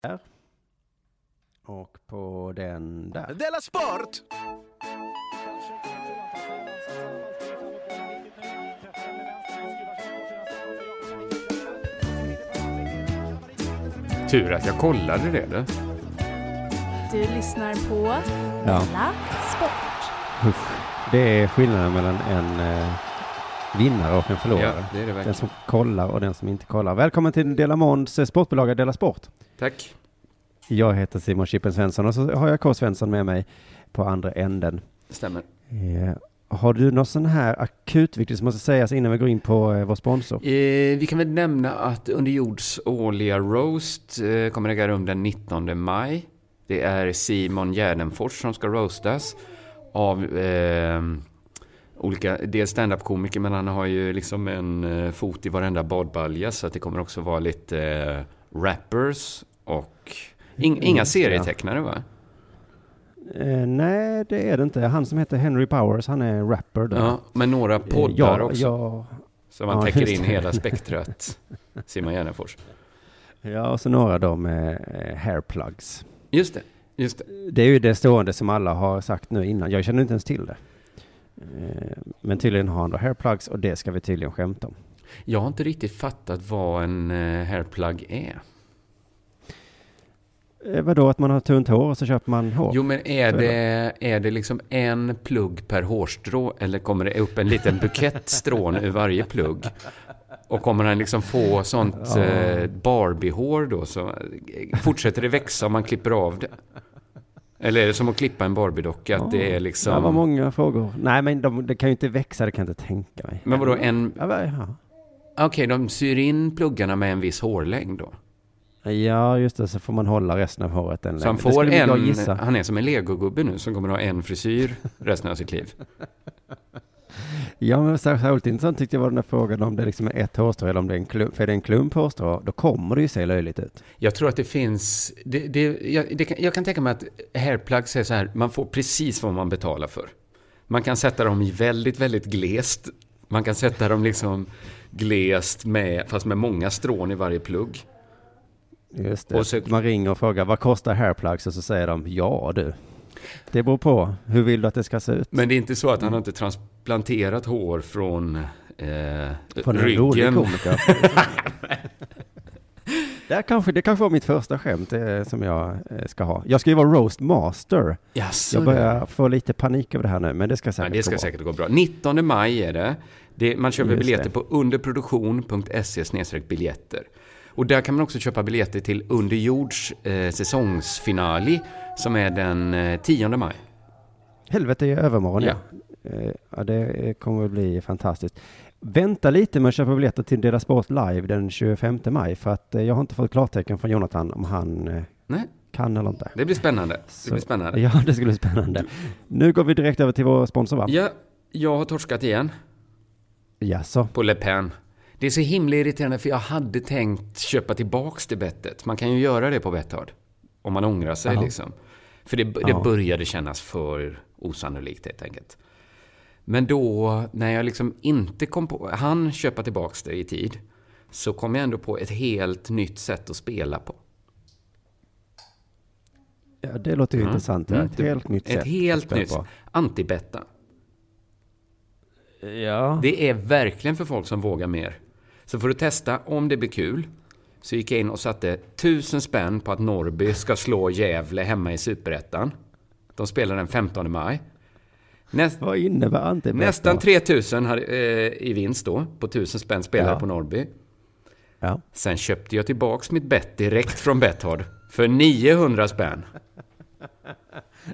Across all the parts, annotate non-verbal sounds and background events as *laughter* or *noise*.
där. Och på den där. Della Sport! Tur att jag kollade det. Du. Du lyssnar på Ja, Della Sport. usch. Det är skillnaden mellan en eh, vinnare och en förlorare. Ja, det är det Den som kollar och den som inte kollar. Välkommen till Dela Måns eh, sportbolag Dela Sport. Tack. Jag heter Simon Chippen Svensson och så har jag K. Svensson med mig på andra änden. Stämmer. Eh, har du något sån här akutviktigt som måste sägas innan vi går in på eh, vår sponsor? Eh, vi kan väl nämna att Underjords årliga roast eh, kommer äga rum den 19 maj. Det är Simon Gärdenfors som ska roastas av eh, olika, dels stand-up-komiker men han har ju liksom en eh, fot i varenda badbalja så att det kommer också vara lite eh, rappers och ing, inga serietecknare va? Eh, nej, det är det inte. Han som heter Henry Powers, han är rapper. Då. Ja, men några Eh, poddar ja, också. Ja, Så man Ja, täcker in hela *laughs* spektrat. Simon Gärdenfors. ja, och så några då med eh, hairplugs. Just det, just det. Det är ju det stående som alla har sagt nu innan. Jag känner inte ens till det. Eh, Men tydligen har han då hairplugs och det ska vi tydligen skämta om. Jag har inte riktigt fattat vad en eh, hairplug är. Eh, Vadå, att man har tunt hår och så köper man hår? Jo, men är det, är det liksom en plugg per hårstrå eller kommer det upp en liten bukett strån ur varje plugg? Och kommer han liksom få sånt Ja. eh, Barbie-hår då? Så, eh, fortsätter det växa om man klipper av det? Eller är det som att klippa en Barbie-docka? Att det är liksom... Det var många frågor. Nej, men de, det kan ju inte växa, det kan jag inte tänka mig. Men vadå, en... Ja, ja. Okej, de syr in pluggarna med en viss hårlängd då? Ja, just det, så får man hålla resten av håret en Så han får en, han är som en legogubbe nu som kommer att ha en frisyr resten av sitt liv. *laughs* Ja, men särskilt intressant tyckte jag var den där frågan om det liksom är ett hårstrå eller om det är en klump. För är det en klump hårstrå, då kommer det ju se löjligt ut. Jag tror att det finns, det, det, jag, det kan, jag kan tänka mig att hairplugs är så här, man får precis vad man betalar för. Man kan sätta dem i väldigt, väldigt glest. Man kan sätta dem liksom glest med, fast med många strån i varje plugg. Just det. Och så- Man ringer och frågar, vad kostar hairplugs? Och så säger de, ja du. Det beror på, hur vill du att det ska se ut? Men det är inte så att han har inte transplanterat hår från eh, Från ryggen. komiker. *laughs* det, kanske, det kanske var mitt första skämt eh, som jag eh, ska ha. Jag ska ju vara roast master. Jaså, Jag börjar få lite panik över det här nu, men det ska Ja, säkert det ska gå bra. säkert gå bra. 19 maj är det. det man köper Just biljetter det. på underproduktion.se biljetter. Och där kan man också köpa biljetter till Underjords eh, säsongsfinali som är den eh, 10 maj. Helvete är övermorgon, ja. Eh, Ja, det kommer att bli fantastiskt. Vänta lite med att köpa biljetter till Dela Sport live den 25 maj, för att eh, jag har inte fått klartecken från Jonathan om han eh, Nej, kan eller inte. det blir spännande. Det Så- blir spännande. Ja, det skulle bli spännande. Nu går vi direkt över till vår sponsor, va? Ja, jag har torskat igen Jaså? på Le Pen. Det är så himla irriterande för jag hade tänkt köpa tillbaks det bettet. Man kan ju göra det på Betthard. Om man ångrar sig Ja. liksom. För det, det Ja. började kännas för osannolikt helt enkelt. Men då, när jag liksom inte kom på, han köpa tillbaks det i tid, så kom jag ändå på ett helt nytt sätt att spela på. Ja, det låter ju intressant. Ja. Mm. Ett helt nytt Ett sätt. helt att spela nytt. Antibetta. Ja. Det är verkligen för folk som vågar mer. Så för att testa om det blir kul så gick jag in och satte tusen spänn på att Norrby ska slå Gävle hemma i Superettan. De spelar den 15 maj. Näst, Vad innebär antibett nästan då? 3000 hade, eh, i vinst då, på tusen spänn spelade Ja. på Norrby. Ja. Sen köpte jag tillbaks mitt bett direkt från Betthard för 900 spänn.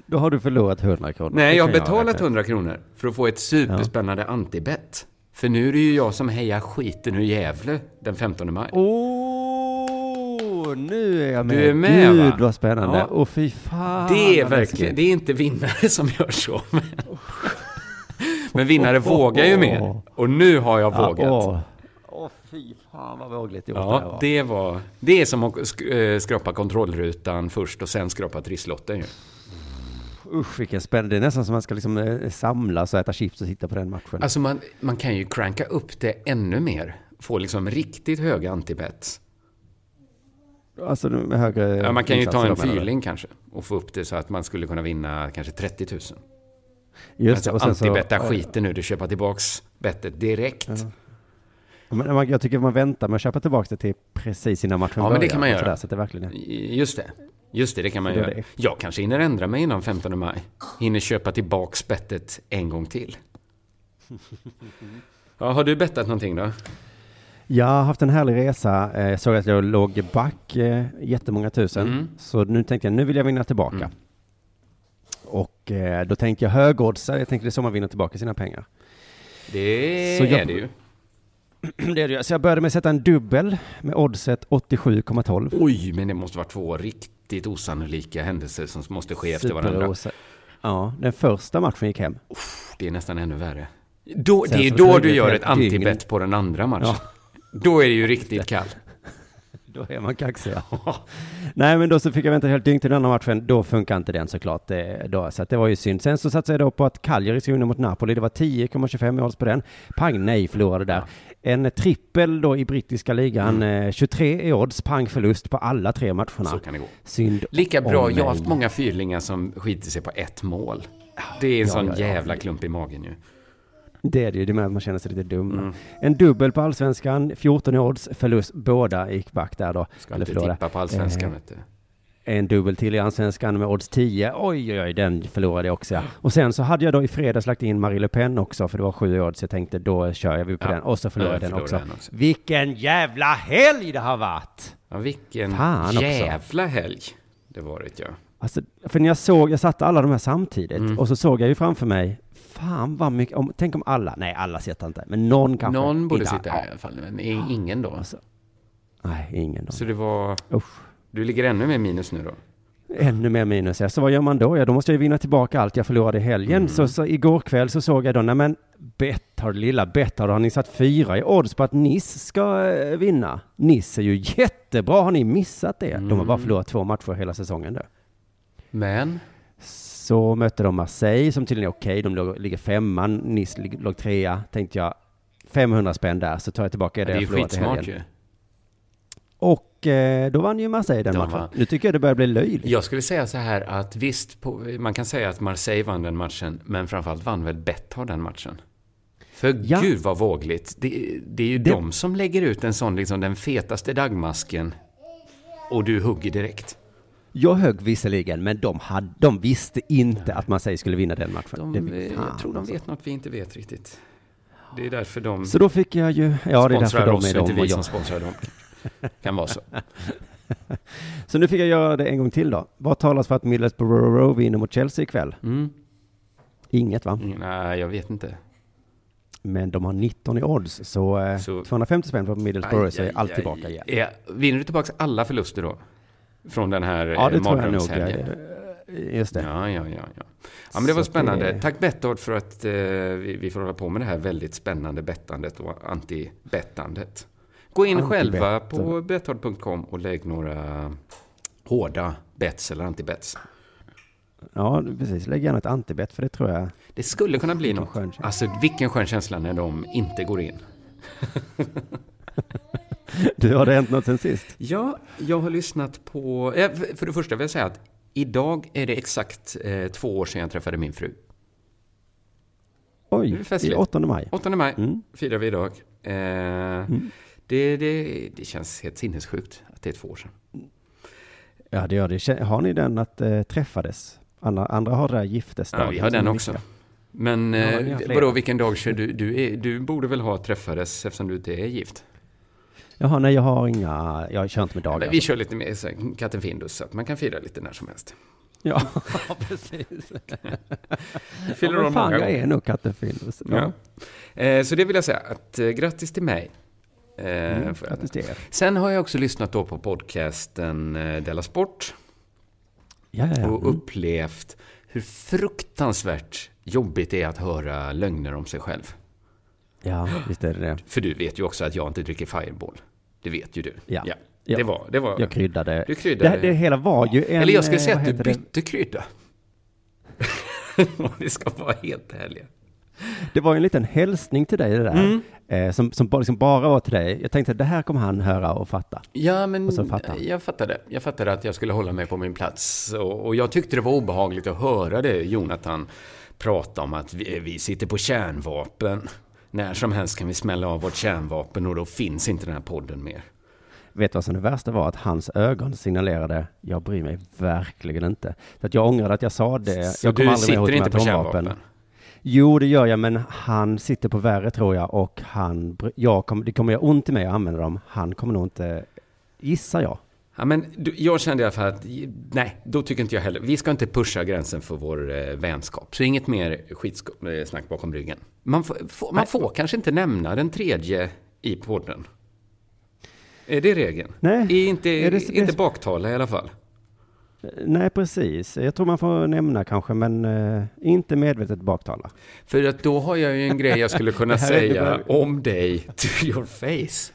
Då har du förlorat 100 kronor. Nej, jag har betalat räkna ut. 100 kronor för att få ett superspännande antibett. För nu är det ju jag som hejar skiten ur Gävle den 15 maj. Åh, nu är jag med. Du är med, Gud va? vad spännande. Ja. Åh fy fan. Det är verkligen, det är inte vinnare som gör så. *laughs* Men, men vinnare vågar ju mer. Och nu har jag Ja, vågat. Åh, åh fy fan vad vågligt gjort det Ja, var. det var... Det är som att eh, skrapa kontrollrutan först och sen skrapa trisslotten ju. Usch vilken spännande. Det är nästan som man ska liksom eh, samlas och äta chips och titta på den matchen. Alltså man, man kan ju cranka upp det ännu mer. Få liksom riktigt höga antibets. Alltså med högre Ja, man kan ju ta en fyrling kanske och få upp det så att man skulle kunna vinna kanske 30 000. Just det, Alltså, och sen så... antibetta skiten nu, du köper tillbaks bettet direkt. Ja, Men jag tycker man väntar med att köpa tillbaka det till precis innan matchen Ja, men börjar. det kan man göra. så att det verkligen är. Just det. Just det, det kan man göra. det- Jag kanske hinner ändra mig innan 15 maj. Hinner köpa tillbaks bettet en gång till. *laughs* Ja, har du bettat någonting då? Jag har haft en härlig resa. Eh, Jag såg att jag låg back eh, jättemånga tusen. Mm. Så nu tänkte jag, nu vill jag vinna tillbaka. Mm. Och eh, då tänkte jag högoddsare. Jag tänkte det är så man vinner tillbaka sina pengar. Det Så jag- är det ju. *clears throat* det är det. ju. Så jag började med att sätta en dubbel med oddset 87,12. Oj, men det måste vara två riktigt osannolika händelser som måste ske efter varandra. Ja, den första matchen gick hem. Det är nästan ännu värre. Då, det är då du gör ett antibett på den andra matchen. Ja. Då är det ju riktigt kall. *laughs* Då är man kaxig. ja. Nej, men då så fick jag vänta helt dygn till den andra matchen. Då funkar inte den såklart. Det, då, så att det var ju synd. Sen så satsade jag då på att Cagliari skulle vinna mot Napoli. Det var 10,25 i odds på den. Pang, nej, förlorade där. En trippel då i brittiska ligan. eh, 23 i odds, pang förlust på alla tre matcherna. Mm. Så kan det gå. Synd Lika bra, om jag har haft många fyrlingar som skiter sig på ett mål. Det är en Ja, sån ja, ja. jävla klump i magen ju. Det är det ju, det är med att man känner sig lite dum. Mm. En dubbel på allsvenskan, 14 i odds, förlust. Båda gick back där då. Ska Eller inte tippa på allsvenskan Eh, vet du. En dubbel till i allsvenskan med odds 10. Oj, oj, oj, den förlorade jag också. Ja. Och sen så hade jag då i fredags lagt in Marie Le Pen också, för det var sju odds. Jag tänkte då kör jag på Ja. den. Och så förlorade Ja, jag den förlorade också. den också. Vilken jävla helg det har varit! Ja, vilken Fan också. jävla helg det varit ja. Alltså, för när jag såg, jag satte alla de här samtidigt Mm. och så såg jag ju framför mig, fan vad mycket, om, tänk om alla, nej alla sitter inte, men någon kanske. Någon borde sitta här i alla fall, men ingen då. Alltså, nej, ingen då. Så det var... Usch. Du ligger ännu mer minus nu då? Ännu mer minus. Ja. Så vad gör man då? Ja, då måste jag ju vinna tillbaka allt jag förlorade i helgen. Mm. Så, så igår kväll så såg jag då, nej men Betthard, lilla Betthard, har ni satt fyra i odds på att Nice ska eh, vinna? Nice är ju jättebra, har ni missat det? De har bara Mm. förlorat två matcher hela säsongen då. Men? Så mötte de Marseille som tydligen är okej, de låg, ligger femman, lig- låg trea. Tänkte jag, 500 spänn där så tar jag tillbaka Ja, det, det är ju jag förlorat i skitsmart helgen. ju. Och eh, då vann ju Marseille den De matchen. vann. Nu tycker jag det börjar bli löjligt. Jag skulle säga så här att visst, på, man kan säga att Marseille vann den matchen, men framförallt vann väl Betthard den matchen. För Ja. gud vad vågligt. Det, det är ju Det- de som lägger ut en sån, liksom den fetaste dagmasken och du hugger direkt. Jag högg visserligen, men de, hade, de visste inte att Marseille skulle vinna den matchen. De, det, eh, jag tror de alltså. vet något vi inte vet riktigt. Det är därför de Så då fick jag ju, ja det är därför de är och inte de och vi som jag. sponsrar dem. Kan vara så. *laughs* Så nu fick jag göra det en gång till då. Vad talas för att Middlesbrough vinner mot Chelsea ikväll? Mm. Inget va? Nej, jag vet inte. Men de har 19 i odds, så, eh, Så- 250 spänn på Middlesbrough så är allt tillbaka igen. Ja, vinner du tillbaka alla förluster då? Från den här Ja, det eh, tror jag nog. eh, Just det. Ja, ja, ja, ja. Ja, men det var Så spännande. det- Tack Betthard för att eh, vi, vi får hålla på med det här väldigt spännande bettandet och anti-bettandet. Gå in Anti-bet. själva på betthard.com och lägg några hårda bets eller anti-bets. Ja, precis. Lägg gärna ett antibett, för det tror jag. Det skulle kunna bli något. skön. Alltså vilken skön känsla när de inte går in. *laughs* Du, har det hänt något sen sist? Ja, jag har lyssnat på... för- det första vill jag säga att idag är det exakt eh, två år sedan jag träffade min fru. Det Oj, är det är 8 maj. 8 maj Mm. firar vi idag. Eh, det, det, det känns helt sinnessjukt att det är två år sedan. Ja, det gör det. Har ni den att eh, träffades? Andra, andra har det där giftesdagen. Ja, vi har den också. Men Ja, eh, vadå, vilken dag kör du? Du, är, du borde väl ha träffades eftersom du inte är gift? Jaha, nej, jag har inga, jag kör inte med dagar. Men vi kör lite mer så katten Findus, så att man kan fira lite när som helst. Ja, *laughs* precis. Fyller ja, fan, många jag är nog katten Findus. Ja. Ja. Eh, så det vill jag säga, att eh, grattis till mig. Eh, Mm. Sen har jag också lyssnat då på podcasten eh, Della Sport Ja, ja, ja. och Mm. upplevt hur fruktansvärt jobbigt det är att höra lögner om sig själv. ja, visst är det det. För du vet ju också att jag inte dricker Fireball. Det vet ju du. Ja. Det var, det var... Jag kryddade. Du kryddade. Det, det hela var ju en... Eller jag skulle eh, säga att du heter det? bytte krydda. *laughs* Om vi ska vara helt ärliga. Det var ju en liten hälsning till dig det där. Mm. Eh, som, som bara- liksom bara var till dig. Jag tänkte att det här kommer han höra och fatta. Ja, men fattar jag fattade. Jag fattade att jag skulle hålla mig på min plats. Och, och jag tyckte det var obehagligt att höra det, Jonathan, prata om att vi, vi sitter på kärnvapen. När som helst kan vi smälla av vårt kärnvapen och då finns inte den här podden mer. Vet du vad som det värsta var? Att hans ögon signalerade, jag bryr mig verkligen inte. Så att jag ångrade att jag sa det. Så jag du sitter inte på kärnvapen? Jo, det gör jag, men han sitter på värre tror jag och han, jag kommer, det kommer göra ont i mig att använda dem. Han kommer nog inte, gissar jag. Ja, men jag kände i alla fall att, nej, då tycker inte jag heller. Vi ska inte pusha gränsen för vår eh, vänskap. Så inget mer skitsnack bakom ryggen. Man, får, man får kanske inte nämna den tredje i podden. Är det regeln? Nej, Är inte, är det- inte baktala i alla fall. Nej precis. Jag tror man får nämna kanske, men eh, inte medvetet baktala. För att då har jag ju en grej jag skulle kunna *laughs* säga börjar- om dig to your face.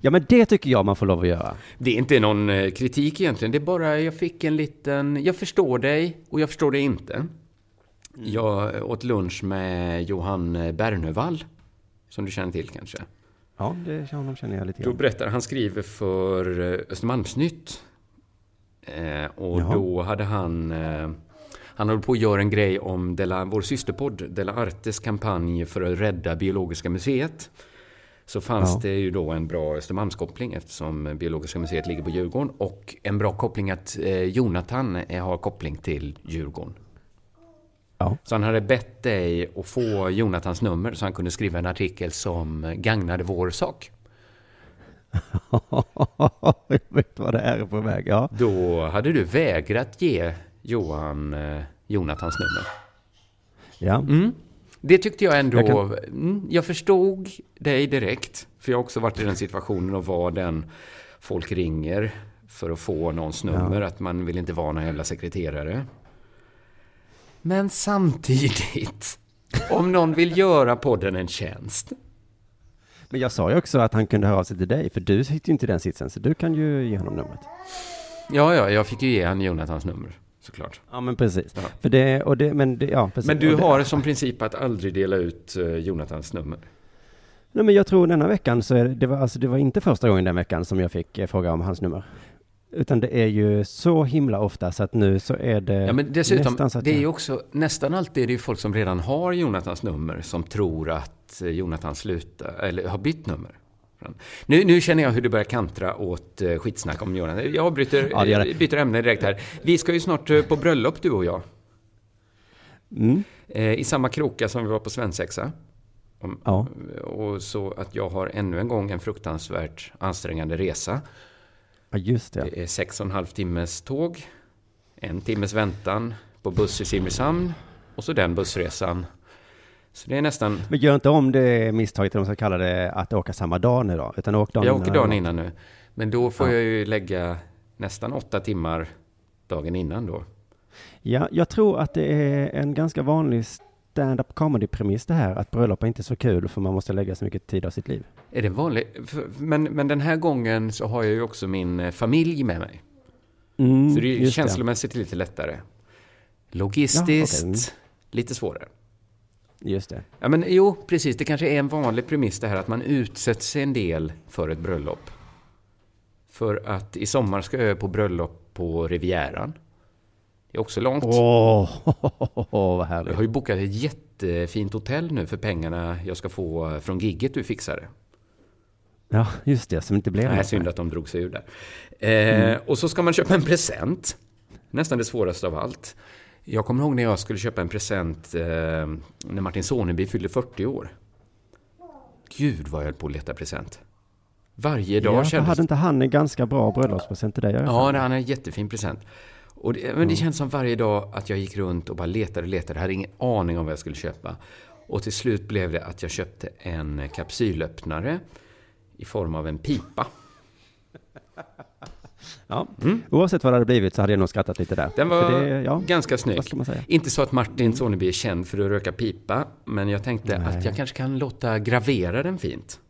Ja, men det tycker jag man får lov att göra. Det är inte någon eh, kritik egentligen. Det är bara, jag fick en liten... Jag förstår dig och jag förstår dig inte. Jag åt lunch med Johan Bernevall. Som du känner till kanske. Ja, det honom känner jag lite Då grann. berättar han skriver för eh, Östermalmsnytt. Eh, och Jaha. då hade han... Eh, han höll på att göra en grej om Della, vår systerpodd Della Artes kampanj för att rädda Biologiska museet. Så fanns Ja. det ju då en bra Östermalmskoppling eftersom Biologiska museet ligger på Djurgården. Och en bra koppling att eh, Jonathan eh, har koppling till Djurgården. Ja. Så han hade bett dig att få Jonathans nummer så han kunde skriva en artikel som gagnade vår sak. Jag *laughs* vet vad det är på väg. Ja. Då hade du vägrat ge Johan eh, Jonathans nummer. ja. Mm. Det tyckte jag ändå... Jag kan- mm, jag förstod dig direkt. För jag har också varit i den situationen och var den folk ringer för att få någons nummer. Att man vill inte vara någon jävla sekreterare. Men samtidigt, *laughs* om någon vill göra podden en tjänst. Men jag sa ju också att han kunde höra av sig till dig, för du sitter ju inte i den sitsen, så du kan ju ge honom numret. Ja, ja, jag fick ju ge han Jonathans nummer. Såklart. Ja, men precis. Ja. För det, och det, men det, ja, precis. Men du det, har som princip att aldrig dela ut eh, Jonathans nummer. Nej, men jag tror denna veckan så är det, det var, alltså, det var inte första gången den veckan som jag fick eh, fråga om hans nummer. Utan det är ju så himla ofta så att nu så är det Ja, men dessutom, nästan så att det är ju också, nästan alltid är det ju folk som redan har Jonathans nummer som tror att eh, Jonathan slutar, eller har bytt nummer. Nu, nu känner jag hur det börjar kantra åt eh, skitsnack om Jonathan. Jag avbryter, Ja, det det. eh, byter ämne direkt här. Vi ska ju snart eh, på bröllop, du och jag. Mm. I samma kroka som vi var på svensexa. Ja. Och så att jag har ännu en gång en fruktansvärt ansträngande resa. ja, just det. Det är sex och en halv timmes tåg, en timmes väntan på buss i Simrishamn och så den bussresan. Så det är nästan... Men gör inte om det misstaget, om man ska kalla det, att åka samma dag nu då, utan åk dagen Jag åker dagen innan nu. Men då får Ja. jag ju lägga nästan åtta timmar dagen innan då. Ja, jag tror att det är en ganska vanlig stand-up comedy-premiss det här, att bröllop är inte så kul för man måste lägga så mycket tid av sitt liv. Är det vanligt? Men, men den här gången så har jag ju också min eh, familj med mig. Mm, Så det är ju känslomässigt lite lättare. Logistiskt, Ja, okej. Mm. lite svårare. Just det. Ja, men jo, precis. Det kanske är en vanlig premiss det här att man utsätter sig en del för ett bröllop. För att i sommar ska jag på bröllop på Rivieran. Det är också långt. Åh, *laughs* vad Jag härligt. har ju bokat ett jättefint hotell nu för pengarna jag ska få från gigget du fixade. Ja, just det, som inte blev något. synd att de drog sig ur där. Eh, Och så ska man köpa en present. Nästan det svåraste av allt. Jag kommer ihåg när jag skulle köpa en present eh, när Martin Soneby fyllde 40 år. Gud vad jag höll på att leta present. Varje dag Ja, kändes hade inte han en ganska bra bröllopspresent till dig? Ja, det- han är en jättefin present. Och det, men det känns som varje dag att jag gick runt och bara letade och letade. Jag hade ingen aning om vad jag skulle köpa. Och till slut blev det att jag köpte en kapsylöppnare i form av en pipa. *laughs* Ja. Mm. Oavsett vad det hade blivit så hade jag nog skrattat lite där. Den var det, ja, ganska snygg. Inte så att Martin Soneby är känd för att röka pipa, men jag tänkte Nej. att jag kanske kan låta gravera den fint.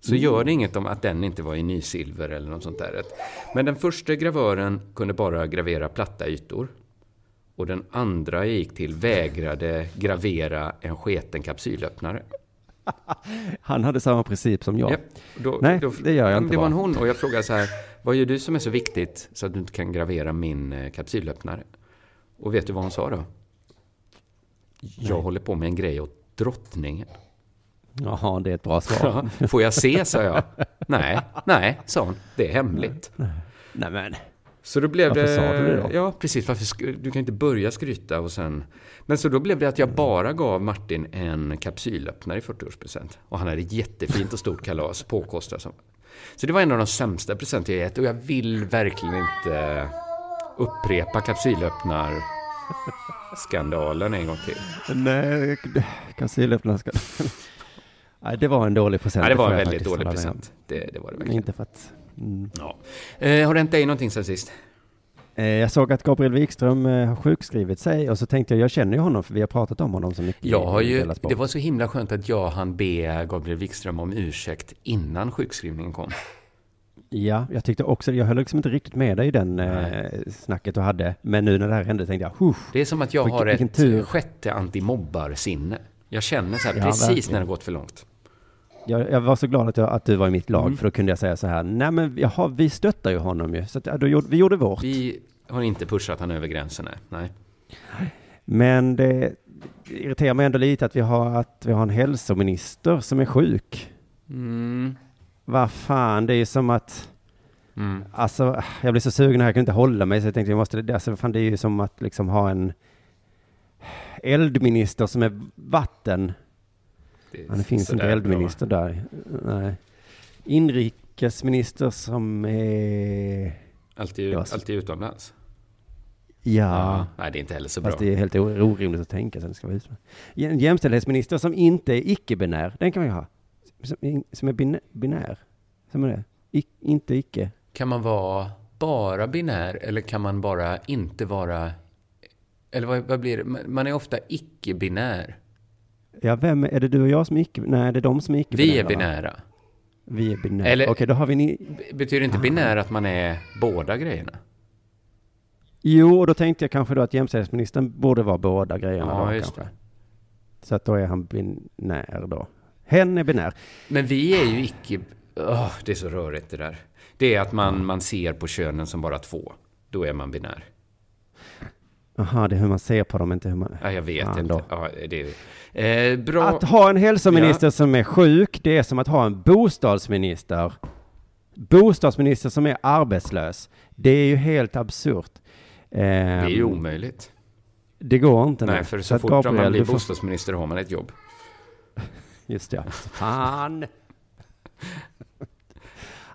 Så Mm. gör det inget om att den inte var i nysilver eller något sånt där. Men den första gravören kunde bara gravera platta ytor. Och den andra jag gick till vägrade gravera en sketen kapsylöppnare. *laughs* Han hade samma princip som jag. Japp. Då, Nej, det gör jag inte Det var en bara. hon och jag frågade så här, vad gör du som är så viktigt så att du inte kan gravera min eh, kapsylöppnare? Och vet du vad hon sa då? Jag håller på med en grej åt drottningen. Jaha, det är ett bra svar. *laughs* Får jag se, sa jag. Nej, nej, sa hon. Det är hemligt. Nej men. Så då blev Varför det... sa du det då? Ja, precis. Varför du kan inte börja skryta och sen... Men så då blev det att jag bara gav Martin en kapsylöppnare i 40-årspresent. Och han hade ett jättefint och stort kalas påkostat. som- Så det var en av de sämsta presenter jag gett. Och jag vill verkligen inte upprepa kapsylöppnar skandalen en gång till. Nej, kassilöppnarna ska... Nej, det var en dålig present. Nej, det var en väldigt dålig present. Det, det var det verkligen. Inte för att... Mm. Ja. Eh, har det hänt dig någonting sen sist? Eh, Jag såg att Gabriel Wikström eh, har sjukskrivit sig och så tänkte jag, jag känner ju honom för vi har pratat om honom så mycket. Jag har ju, det var så himla skönt att jag hann be Gabriel Wikström om ursäkt innan sjukskrivningen kom. Ja, jag tyckte också, jag höll liksom inte riktigt med dig i den eh, snacket du hade. Men nu när det här hände tänkte jag, Huff, Det är som att jag har ett tur. sjätte antimobbarsinne. Jag känner så här Ja, precis verkligen. när det gått för långt. Jag, jag var så glad att, jag, att du var i mitt lag Mm. för då kunde jag säga så här, nej men jaha, vi stöttar ju honom ju. Så att, då gjorde, vi gjorde vårt. Vi har inte pushat han över gränsen. Nej. nej. Men det irriterar mig ändå lite att vi har, att vi har en hälsominister som är sjuk. Mm. Vad fan, det är ju som att, Mm. alltså, jag blir så sugen här, jag kan inte hålla mig, så jag tänkte jag måste, alltså, fan, det är ju som att liksom ha en eldminister som är vatten. Är Ja, det finns inte eldminister där. Nej. Inrikesminister som är. Alltid, var alltid utomlands. ja, Nej, det är inte heller så bra. fast det är helt orimligt att tänka sig att det ska vara ut. En jämställdhetsminister som inte är icke-binär, den kan vi ha. Som, som är bin, binär. Som är det. I, inte icke. Kan man vara bara binär eller kan man bara inte vara... Eller vad, vad blir det? Man- Man är ofta icke-binär. Ja, vem är det du och jag som är icke? Nej, det är de som är icke Vi är va? binära. Vi är binära. Eller- Okej, då har vi ni... Betyder inte binär att man är båda grejerna? Jo, och då tänkte jag kanske då att jämställdhetsministern borde vara båda grejerna Ja, då, just kanske. Så att då är han binär då. Hen är binär. Men vi är ju icke... Åh, det är så rörigt det där. Det är att man, man ser på könen som bara två. Då är man binär. Aha, det är hur man ser på dem, inte hur man... Ja, jag vet Fan inte. Ja, det är, eh, bra. Att ha en hälsominister som är sjuk, det är som att ha en bostadsminister. Bostadsminister som är arbetslös. Det är ju helt absurt. det är ju Ehm, omöjligt. Det går inte. Nej, för så att fort man Gabriel, blir du får- bostadsminister har man ett jobb. *laughs* Just det, ja. Fan! *laughs*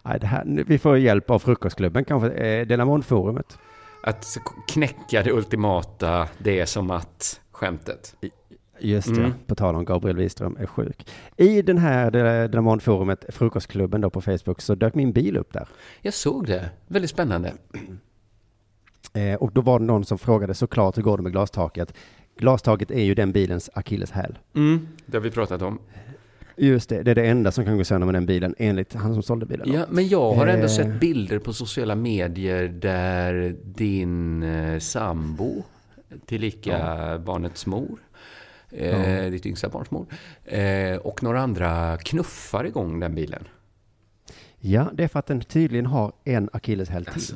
Nej, det här, vi får hjälp av Frukostklubben kanske, eh, Delamond-forumet. Att knäcka det ultimata, det är som att skämtet. Just det, Mm. på tal om Gabriel Wiström är sjuk. I den här Delamond-forumet, Frukostklubben då på Facebook, så dök min bil upp där. Jag såg det. Väldigt spännande. *clears throat* Eh, och då var det någon som frågade såklart hur går det med glastaket? Glastaket är ju den bilens akilleshäl. Mm, det har vi pratat om. Just det, det är det enda som kan gå sönder med den bilen enligt han som sålde bilen. Ja, men jag har ändå Eh. sett bilder på sociala medier där din eh, sambo, tillika barnets mor, eh, Ja. ditt yngsta barns mor, eh, och några andra knuffar igång den bilen. ja, det är för att den tydligen har en akilleshäl till. Alltså.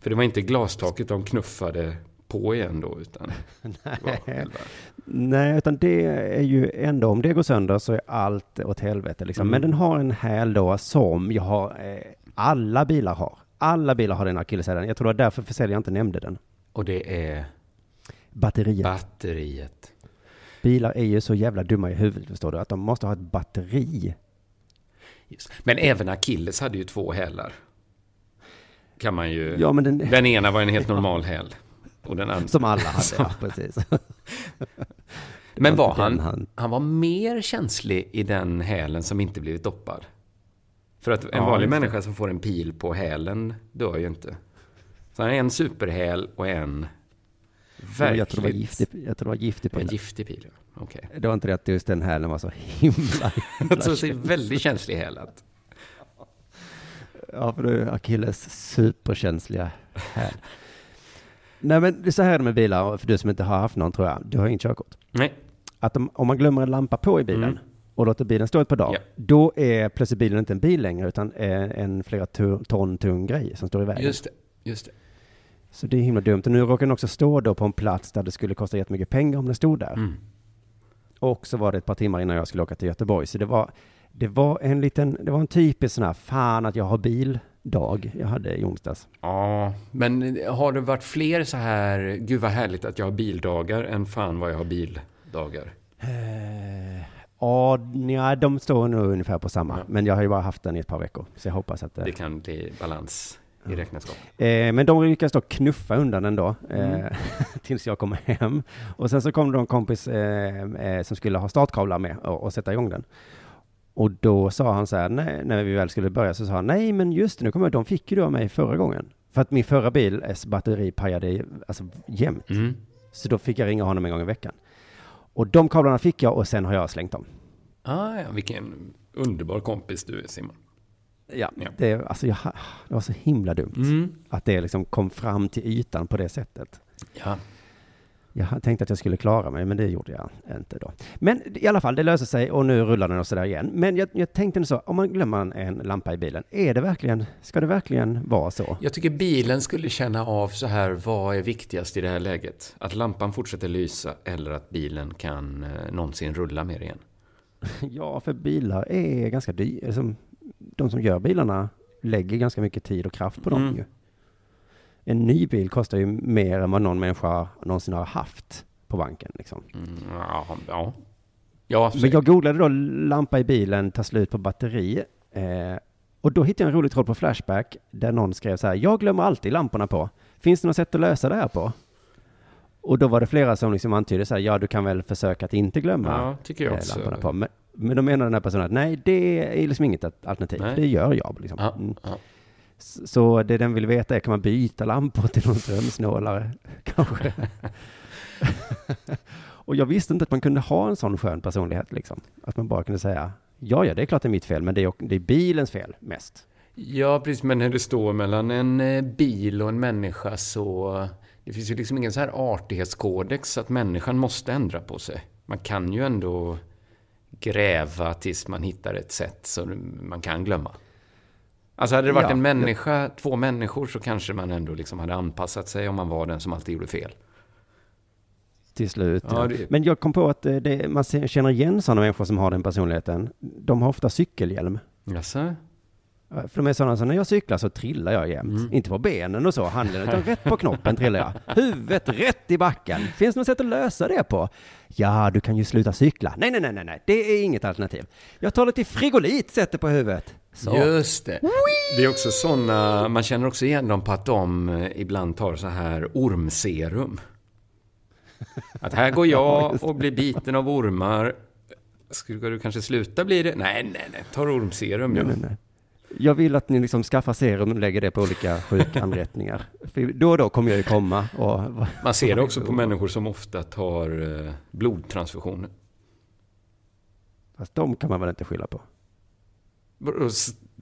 För det var inte glastaket de knuffade på igen då, utan *laughs* själva. Nej, utan det är ju ändå, om det går sönder så är allt åt helvete liksom. Mm. Men den har en häl då som jag har, eh, alla bilar har. Alla bilar har den akilleshälen. Jag tror det var därför försäljaren inte nämnde den. Och det är Batteriet. batteriet. Bilar är ju så jävla dumma i huvudet, förstår du, att de måste ha ett batteri. Just. Men även Achilles hade ju två hälar. Kan man ju... Ja, men den, Den ena var en helt normal häl. Och den andra... som alla hade, ja, *laughs* precis. *laughs* Men var han, han- han var mer känslig i den hälen som inte blivit doppad? För att en Ja, vanlig det. människa som får en pil på hälen dör ju inte. Så han är en superhäl och en verkligt... Jag tror det var giftig, jag tror det var giftig på En giftig pil, ja. Okej. Det var inte det att just den hälen var så himla, himla Alltså, så är väldigt känslig häl. Ja, för det är Achilles superkänsliga häl. Nej, men det är så här med bilar, för du som inte har haft någon tror jag, du har inget körkort. Nej. Att om, om man glömmer en lampa på i bilen Mm. och låter bilen stå ett par dagar, Ja. då är plötsligt bilen inte en bil längre, utan är en flera ton tung grej som står i vägen. Just det, just det. Så det är himla dumt. Och nu råkar den också stå då på en plats där det skulle kosta jättemycket pengar om den stod där. Mm. Och så var det ett par timmar innan jag skulle åka till Göteborg. Så det var, det var en liten, det var en typisk sån här, fan att jag har bildag jag hade i onsdags. Ja, men har det varit fler så här, gud vad härligt att jag har bildagar, än fan vad jag har bildagar? Eh, Ja, de står nog ungefär på samma. Ja. Men jag har ju bara haft den i ett par veckor. Så jag hoppas att det... Det kan bli balans i räkenskap. Eh, men de lyckades då knuffa undan den då, eh, Mm. *laughs* tills jag kom hem. Och sen så kom det en kompis eh, eh, som skulle ha startkablar med och, och sätta igång den. Och då sa han så här, nej, när vi väl skulle börja så sa han, nej men just det, nu kommer jag, de fick ju du av mig förra gången. För att min förra bils batteri pajade alltså jämt. Mm. Så då fick jag ringa honom en gång i veckan. Och de kablarna fick jag och sen har jag slängt dem. Ah, ja, vilken underbar kompis du är, Simon. Ja, Ja. Det, alltså jag, det var så himla dumt Mm. att det liksom kom fram till ytan på det sättet. Ja. Jag hade tänkt att jag skulle klara mig, men det gjorde jag inte då. Men i alla fall, det löser sig och nu rullar den och sådär igen. Men jag, jag tänkte så, om man glömmer en, lampa i bilen, är det verkligen, ska det verkligen vara så? Jag tycker bilen skulle känna av så här, vad är viktigast i det här läget? Att lampan fortsätter lysa eller att bilen kan eh, någonsin rulla mer igen? *laughs* Ja, för bilar är ganska dyra. De som gör bilarna lägger ganska mycket tid och kraft på dem Mm. ju. En ny bil kostar ju mer än vad någon människa någonsin har haft på banken. Liksom. Mm, ja, ja. Ja, Men jag googlade då lampa i bilen, tar slut på batteri. Eh, och då hittade jag en rolig tråd på Flashback där någon skrev så här, jag glömmer alltid lamporna på. Finns det något sätt att lösa det här på? Och då var det flera som liksom antydde så här, ja du kan väl försöka att inte glömma ja, tycker jag eh, också. lamporna på. Men, men då menar den här personen att nej, det är liksom inget alternativ. Nej. Det gör jag. Liksom. Ja, Mm. ja. Så det den vill veta är, kan man byta lampor till någon strömsnålare? *laughs* Kanske. *laughs* och jag visste inte att man kunde ha en sån skön personlighet, liksom. Att man bara kunde säga, ja, ja, det är klart det är mitt fel, men det är, det är bilens fel mest. Ja, precis. Men när det står mellan en eh, bil och en människa så... Det finns ju liksom ingen så här artighetskodex att människan måste ändra på sig. Man kan ju ändå gräva tills man hittar ett sätt så man kan glömma. Alltså hade det varit Ja, en människa, två människor, så kanske man ändå liksom hade anpassat sig om man var den som alltid gjorde fel. Till slut. Ja, Ja, det- Men jag kom på att eh, det, man känner igen sådana människor som har den personligheten. De har ofta cykelhjälm. Jaså? Ja, För de är sådana som när jag cyklar så trillar jag jämt. Mm. Inte på benen och så, handen, utan rätt på knoppen trillar jag. *laughs* Huvudet rätt i backen. Finns det något sätt att lösa det på? Ja, du kan ju sluta cykla. Nej, nej, nej, nej, nej. det är inget alternativ. Jag tar lite frigolit, sätter på huvudet. Så. Just det. Det är också sådana, man känner också igen dem på att de eh, ibland tar så här ormserum. Att här går *laughs* jag och blir biten av ormar. Ska du kanske sluta bli det? Nej, nej, nej, tar ormserum Nej, ja. nej, nej. Jag vill att ni liksom skaffar serum och lägger det på olika sjukanrättningar. *laughs* För då och då kommer jag ju komma och... *laughs* Man ser det också på människor som ofta tar eh, blodtransfusioner. Fast de kan man väl inte skylla på?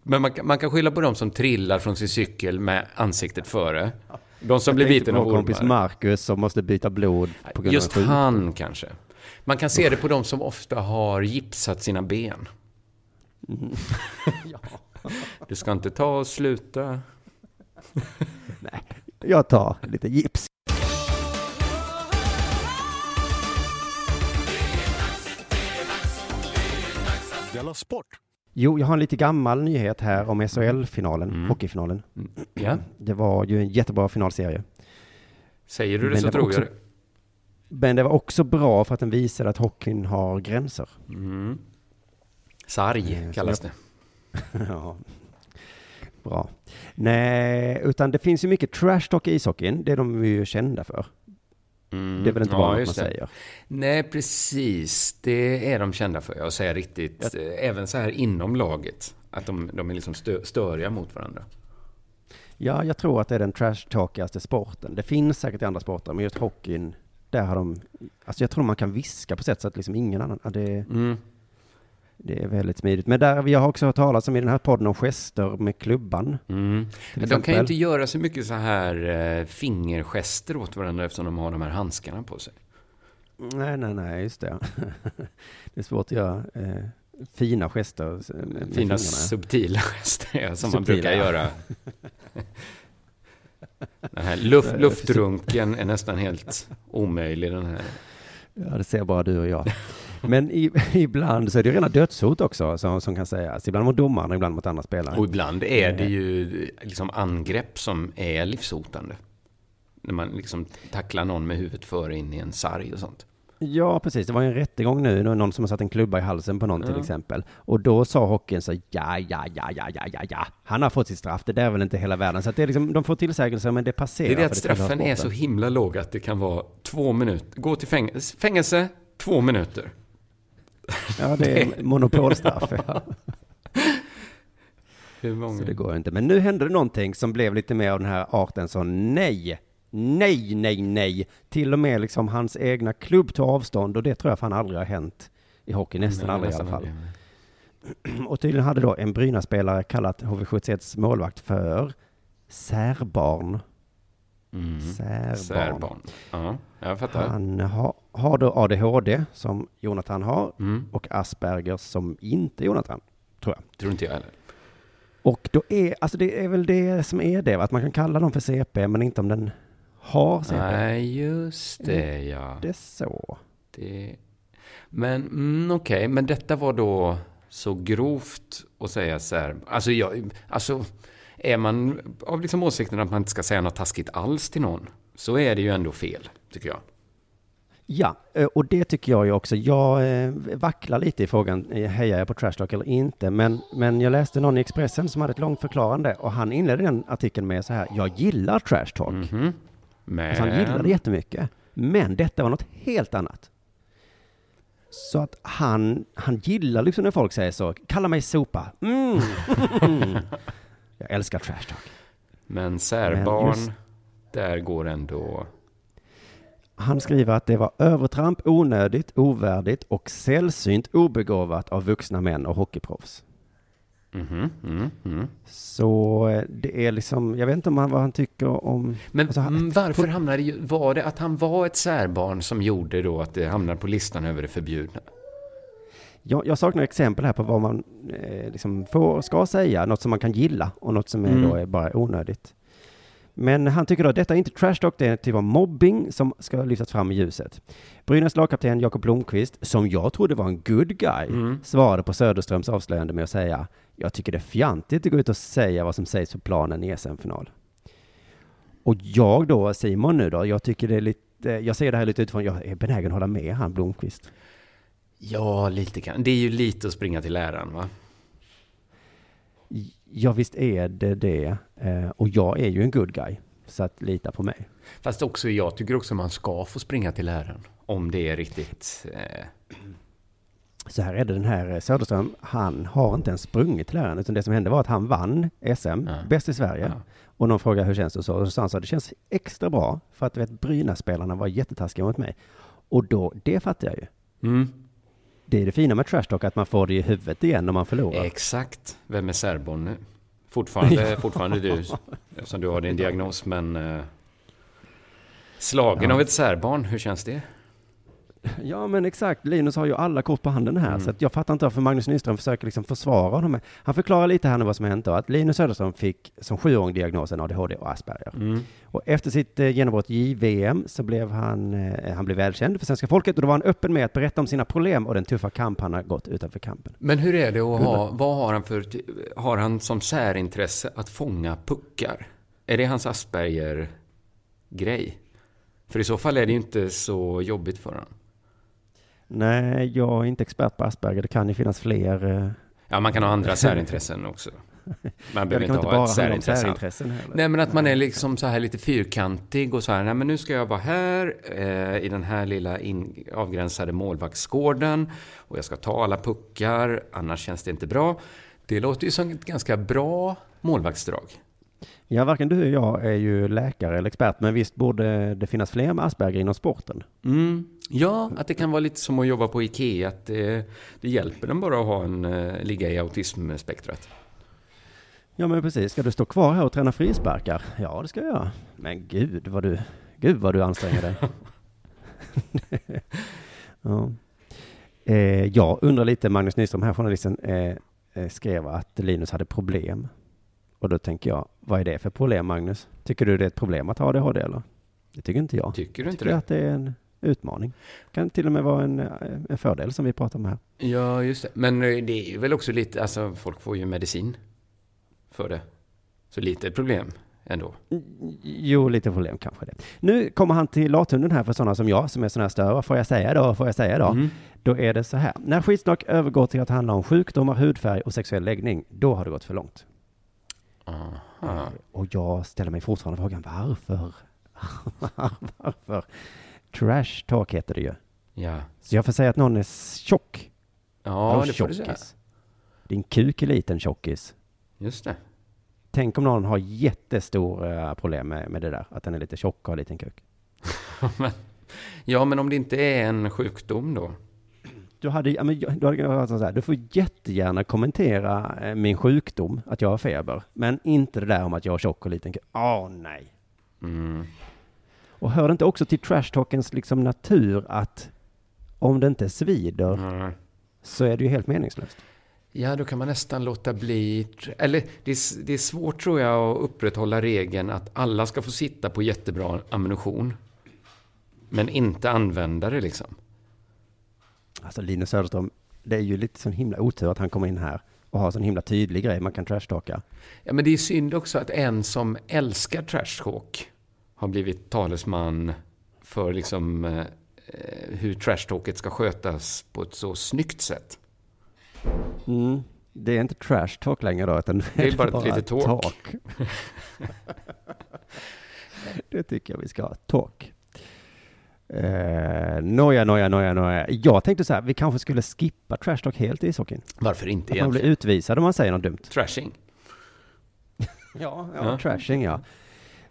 Men man, kan- man kan skylla på de som trillar från sin cykel med ansiktet före. De som Jag blir biten av vår kompis ormar. Marcus som måste byta blod på grund Just av sjukdom. han kanske. Man kan se det på de som ofta har gipsat sina ben. Mm. *laughs* Du ska inte ta och sluta. Jag tar lite gips. Sport! Jo, jag har en lite gammal nyhet här om SHL-finalen, Mm. hockeyfinalen. Ja. *clears throat* Det var ju en jättebra finalserie. Säger du det Men så det tror också- jag det. Men det var också bra för att den visade att hockeyn har gränser. Mm. Sarg Eh, kallas det. *laughs* ja. Bra. Nej, utan det finns ju mycket trash talk i ishockeyn. Det är de ju kända för. Mm. Det är väl inte Ja, bara något man det. säger. Nej, precis. Det är de kända för. Jag säger riktigt. eh, Även så här inom laget. Att de, de är liksom stö, störiga mot varandra. Ja, jag tror att det är den trash-talkigaste sporten. Det finns säkert i andra sporter, men just hockeyn, där har de... Alltså jag tror man kan viska på sätt så att liksom ingen annan... Ja, det, Mm. Det är väldigt smidigt. Men där, vi har också hört talas om i den här podden om gester med klubban. Mm. Men de kan ju inte göra så mycket så här eh, fingergester åt varandra eftersom de har de här handskarna på sig. Nej, nej, nej, just det. *laughs* det är svårt att göra eh, fina gester. Fina fingrarna. subtila *laughs* gester ja, som man Subtila, brukar ja. göra. *laughs* Den här luft, luftrunken är nästan helt omöjlig den här. Ja, det ser bara du och jag. Men i, *laughs* ibland så är det rena dödshot också som, som kan sägas. Ibland mot domaren, ibland mot andra spelare. Och ibland är det ju liksom angrepp som är livshotande. När man liksom tacklar någon med huvudet före in i en sarg och sånt. Ja, precis. Det var ju en rättegång nu, nå- någon som har satt en klubba i halsen på någon till Ja. exempel. Och då sa hockeyn så, ja, ja, ja, ja, ja, ja, ja. Han har fått sitt straff, det där är väl inte hela världen. Så att det är liksom, de får tillsägelser, men det passerar. Det är det att straffen är så himla låg att det kan vara två minuter. Gå till fängelse, fängelse två minuter. Ja, det är monopolstraff. *laughs* Ja. Så det går inte. Men nu hände det någonting som blev lite mer av den här arten så nej, nej, nej, nej. Till och med liksom hans egna klubb tog avstånd och det tror jag fan aldrig har hänt i hockey, nästan Nej, aldrig nästan i alla fall. aldrig. *clears throat* Och tydligen hade då en Brynäs-spelare kallat HV71s målvakt för särbarn. Mm. Särbarn. Särbarn. Ja, jag fattar. Han har, har då ADHD som Jonathan har Mm. och Asperger som inte Jonathan, tror jag. Tror inte jag heller. Och då är, alltså det är väl det som är det, att man kan kalla dem för CP, men inte om den har CP. Nej, just det ja. Det är så. Det... Men mm, okej, men detta var då så grovt att säga här. Alltså, jag, alltså är man av liksom åsikten att man inte ska säga något taskigt alls till någon, så är det ju ändå fel, tycker jag. Ja, eh, och det tycker jag ju också. Jag eh, vacklar lite i frågan, eh, hejar jag på Trash Talk eller inte? Men, men jag läste någon i Expressen som hade ett långt förklarande och han inledde den artikeln med så här, jag gillar Trash Talk. Mhm. Men... Alltså han gillade det jättemycket. Men detta var något helt annat. Så att han, han gillar liksom när folk säger så, kalla mig sopa. Mm. *laughs* jag älskar Trash Talk. Men särbarn, just- där går ändå... Han skriver att det var övertramp, onödigt, ovärdigt och sällsynt obegåvat av vuxna män och hockeyproffs. Mhm, mm, mm. Så eh, det är liksom, jag vet inte om han, vad han tycker om... Men Alltså, varför hamnade ju, var det att han var ett särbarn som gjorde då att det hamnade på listan över det förbjudna? Jag, jag saknar exempel här på vad man eh, liksom får, ska säga, något som man kan gilla och något som är Mm. då är bara onödigt. Men han tycker då att detta är inte trash talk, det är en typ av mobbing som ska lyftas fram i ljuset. Brynäs lagkapten Jakob Blomqvist, som jag trodde var en good guy, Mm. svarade på Söderströms avslöjande med att säga jag tycker det är fjantigt att gå ut och säga vad som sägs på planen i SM-final. Och jag då, Simon nu då, jag tycker det är lite, jag ser det här lite utifrån, jag är benägen att hålla med han Blomqvist. Ja, lite kan. Det är ju lite att springa till läraren, va? Ja, visst är det det. Eh, och jag är ju en good guy. Så att lita på mig. Fast också, jag tycker också man ska få springa till läraren. Om det är riktigt... Eh, Så här är det, den här eh, Söderström, han har inte ens sprungit till läraren, utan det som hände var att han vann SM, Ja. bäst i Sverige. ja. Och någon frågade hur känns det så, och så sa han så, det känns extra bra, för att du vet, Brynäs-spelarna var jättetaskiga mot mig. Och då, det fattar jag ju. Mm. Det är det fina med trash talk, att man får det i huvudet igen om man förlorar. Exakt. Vem är särbarn nu? Fortfarande, *laughs* fortfarande du, eftersom du har din diagnos, men... Eh, slagen Ja. av ett särbarn, hur känns det? Ja men exakt, Linus har ju alla kort på handen här, Mm. så jag fattar inte varför Magnus Nyström försöker liksom försvara honom. Han förklarar lite här nu vad som hänt då, att Linus Söderström fick som sjuåring diagnosen ADHD och Asperger. Mm. Och efter sitt eh, genombrott i JVM så blev han, eh, han blev välkänd för svenska folket och då var han öppen med att berätta om sina problem och den tuffa kamp han har gått utanför kampen. Men hur är det att ha, vad har han för, har han som särintresse att fånga puckar? Är det hans Asperger-grej? För i så fall är det ju inte så jobbigt för honom. Nej, jag är inte expert på Asperger, det kan ju finnas fler. eh, Ja, man kan ha andra särintressen också. Man *laughs* behöver inte ha bara ett särintresse. särintressen heller. Nej, men att man är liksom så här lite fyrkantig och så här, nej men nu ska jag vara här eh, i den här lilla in, avgränsade målvaktsgården och jag ska ta alla puckar, annars känns det inte bra. Det låter ju som ett ganska bra målvaktsdrag. Ja, varken du och jag är ju läkare eller expert, men visst borde det finnas fler med Asperger inom sporten? Mm. Ja, att det kan vara lite som att jobba på Ikea, att det, det hjälper den bara att ha en, eh, ligga i autismspektrat. Ja, men precis. Ska du stå kvar här och träna frisparkar? Ja, det ska jag göra. Men gud vad du, gud vad du anstränger dig. *laughs* ja. Eh, jag undrar lite, Magnus Nyström här, journalisten, eh, eh, skrev att Linus hade problem. Och då tänker jag, vad är det för problem, Magnus? Tycker du det är ett problem att ha ADHD eller? Det tycker inte jag. Tycker du inte tycker det? att det är en utmaning. Kan till och med vara en, eh, en fördel som vi pratar om här. Ja, just det. Men eh, det är väl också lite, alltså folk får ju medicin för det. Så lite problem ändå. Jo, lite problem kanske det. Nu kommer han till lathunden här för sådana som jag, som är sådana här större. Får jag säga då? Får jag säga då? Mm. Då är det så här. När skitsnack övergår till att handla om sjukdomar, hudfärg och sexuell läggning, då har det gått för långt. Aha. Och jag ställer mig fortfarande frågan, varför? *laughs* varför? Trash talk heter det ju. Ja. Så jag får säga att någon är tjock. Ja, Eller det får du säga. tjockis. Din kuk är liten tjockis. Just det. Tänk om någon har jättestora problem med, med det där, att den är lite tjock och har liten kuk. *laughs* ja, men om det inte är en sjukdom då? Du hade, ja, men, du, hade, så här, du får jättegärna kommentera eh, min sjukdom, att jag har feber, men inte det där om att jag har tjock och liten. Åh nej. Mm. Och hör det inte också till trash talkens liksom natur att om det inte svider Mm. så är det ju helt meningslöst. Ja, då kan man nästan låta bli... Eller det är, det är svårt tror jag att upprätthålla regeln att alla ska få sitta på jättebra ammunition. Men inte använda det liksom. Alltså Linus Söderström, det är ju lite sån himla otur att han kommer in här och har sån himla tydlig grej man kan trashtalka. Ja, men det är synd också att en som älskar trash talk har blivit talesman för liksom eh, hur trash talket ska skötas på ett så snyggt sätt. Mm. Det är inte trash talk längre då, utan Det är bara ett litet talk. *laughs* det tycker jag vi ska ha. Talk. Eh, nåja, nåja, nåja, nåja. Jag tänkte så här, vi kanske skulle skippa trash talk helt i ishockeyn. Varför inte Att man blir egentligen? utvisad om man säger något dumt. Trashing. *laughs* Ja, Ja. trashing ja.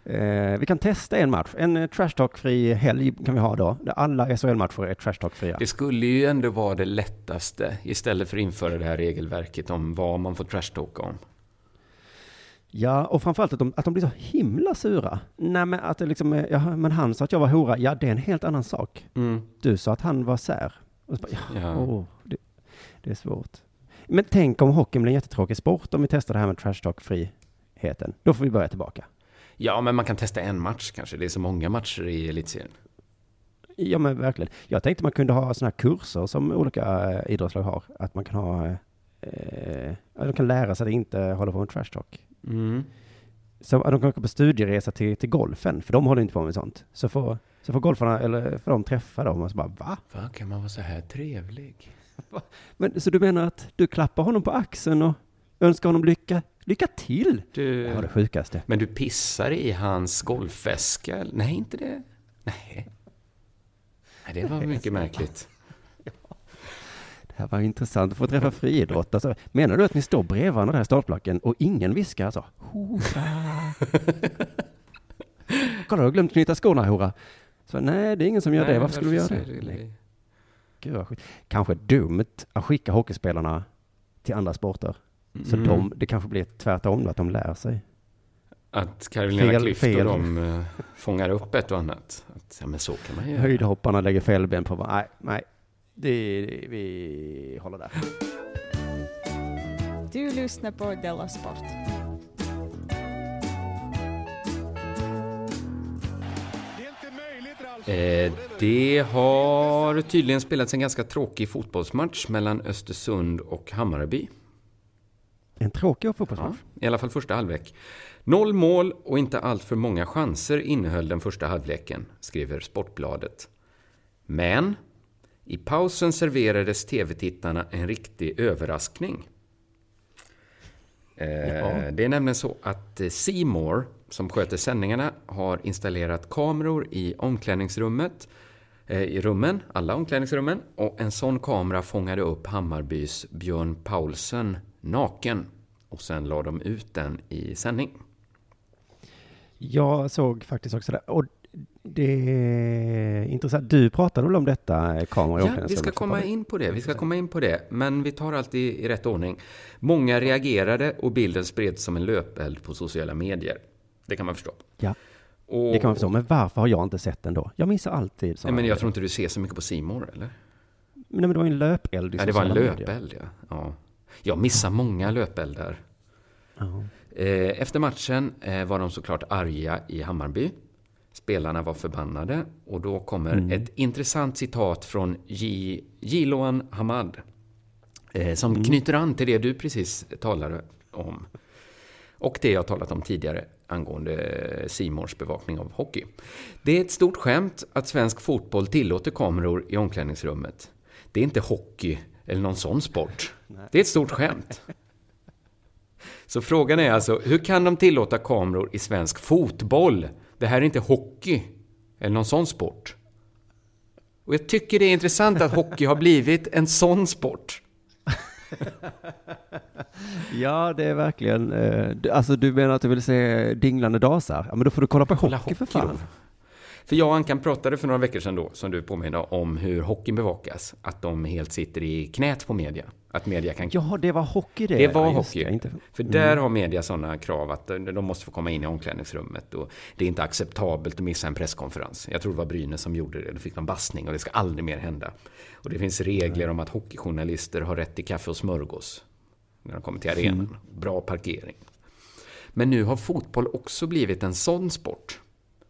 Eh, vi kan testa en match. En eh, trash talk-fri helg kan vi ha då. Där alla SHL-matcher är trash talk-fria. Det skulle ju ändå vara det lättaste istället för att införa det här regelverket om vad man får trashtalka om. Ja, och framförallt att de, att de blir så himla sura. Nej, men att det liksom, ja, men han sa att jag var hora. Ja, det är en helt annan sak. Du sa att han var sär. Och så bara, ja, Ja. åh, det, det är svårt. Men tänk om hockeyn blir en jättetråkig sport om vi testar det här med trash talk-friheten. Då får vi börja tillbaka. Ja, men man kan testa en match kanske. Det är så många matcher i elitserien. Ja, men verkligen. Jag tänkte man kunde ha sådana här kurser som olika eh, idrottslag har. Att man kan ha, eh, eh, de kan lära sig att inte hålla på med trash talk. Mm. Så de kan åka på studieresa till, till golfen, för de håller inte på med sånt. Så får, så får golfarna, eller får de träffa dem och så bara, va? Va, kan man vara så här trevlig? *laughs* Men, så du menar att du klappar honom på axeln och önskar honom lycka, lycka till? Du... Det var det sjukaste. Men du pissar i hans golfväska? Nej, inte det? Nej. Nej, det var mycket märkligt. Det här var intressant att få träffa friidrott. Alltså, menar du att ni står bredvid varandra där i startblocken och ingen viskar så? Hora! *laughs* Kolla, du har glömt knyta skorna, hora. Så, nej, det är ingen som gör det. Varför skulle vi göra det? Nej, Gud. Kanske dumt att skicka hockeyspelarna till andra sporter. Så Mm. de, det kanske blir tvärtom att de lär sig. Att Carolina Klüft och de eh, fångar upp ett och annat. Att, ja, men så kan man göra. Höjdhopparna lägger fällben på varandra. Nej, nej. Det, vi håller där. Du lyssnar på Della Sport. Eh, det har tydligen spelats en ganska tråkig fotbollsmatch mellan Östersund och Hammarby. En tråkig Ja, fotbollsmatch. I alla fall första halvlek. Noll mål och inte allt för många chanser innehöll den första halvleken, skriver Sportbladet. Men i pausen serverades tv-tittarna en riktig överraskning. Eh, Det är nämligen så att eh, More, som sköter sändningarna, har installerat kameror i omklädningsrummet, eh, i rummen, alla omklädningsrummen, och en sån kamera fångade upp Hammarbys Björn Paulsen naken. Och sen la de ut den i sändning. Jag såg faktiskt också det. Och det är intressant. Du pratade väl om detta, kameror i Ja, vi ska komma in på det. Vi ska komma in på det. Men vi tar alltid i rätt ordning. Många reagerade och bilden spreds som en löpeld på sociala medier. Det kan man förstå. Ja, Och, det kan man förstå. Men varför har jag inte sett den då? Jag missar alltid Nej, men jag tror inte du ser så mycket på Simor eller? Nej, men det var ju en löpeld i Ja, det var en löpeld, ja. ja. Jag missar många löpeldar. Eh, Efter matchen eh, var de såklart arga i Hammarby. Spelarna var förbannade och då kommer Mm. ett intressant citat från J- Jiloan Hamad. Eh, som Mm. knyter an till det du precis talade om. Och det jag talat om tidigare angående Simons bevakning av hockey. Det är ett stort skämt att svensk fotboll tillåter kameror i omklädningsrummet. Det är inte hockey eller någon sån sport. Det är ett stort skämt. Så frågan är alltså, hur kan de tillåta kameror i svensk fotboll? Det här är inte hockey eller någon sån sport. Och jag tycker det är intressant att hockey har blivit en sån sport. *laughs* Ja, det är verkligen, eh, du- alltså du menar att du vill se dinglande dasar? Ja, men då får du kolla på Kolla hockey för hockey fan. då. För jag och Ankan pratade för några veckor sedan då, som du påminner om hur hockeyn bevakas. Att de helt sitter i knät på media. Att media kan... Ja, det var hockey det. Det var Ja, hockey. det, Inte... För där har media sådana krav att de måste få komma in i omklädningsrummet och det är inte acceptabelt att missa en presskonferens. Jag tror det var Brynäs som gjorde det, då fick de bassning och det ska aldrig mer hända. Och det finns regler om att hockeyjournalister har rätt till kaffe och smörgås när de kommer till arenan. Bra parkering. Men nu har fotboll också blivit en sån sport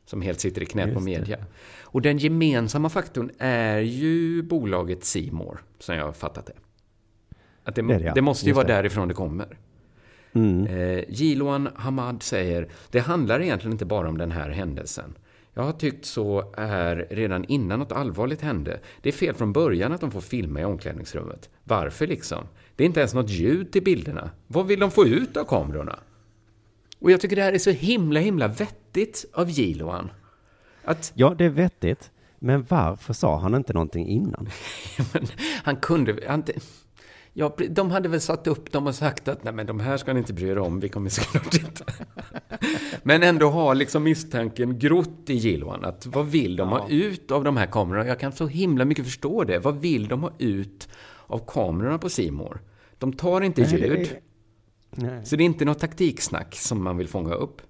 som helt sitter i knät på media. Och den gemensamma faktorn är ju bolaget Simor som jag har fattat det. Att det, det, ja. det måste ju Just vara det. därifrån det kommer. Mm. Eh, Jiloan Hamad säger, det handlar egentligen inte bara om den här händelsen. Jag har tyckt så här redan innan något allvarligt hände. Det är fel från början att de får filma i omklädningsrummet. Varför liksom? Det är inte ens något ljud till bilderna. Vad vill de få ut av kamerorna? Och jag tycker det här är så himla, himla vettigt av Jiloan. Att Ja, det är vettigt. Men varför sa han inte någonting innan? *laughs* han kunde... Han, ja, de hade väl satt upp dem och sagt att nej men de här ska ni inte bry er om, vi kommer såklart inte... *laughs* Men ändå ha liksom misstanken grott i Gilwan att vad vill de ha ut av de här kamerorna? Jag kan så himla mycket förstå det. Vad vill de ha ut av kamerorna på Simor? De tar inte Nej, det ljud. Nej. Så det är inte något taktiksnack som man vill fånga upp.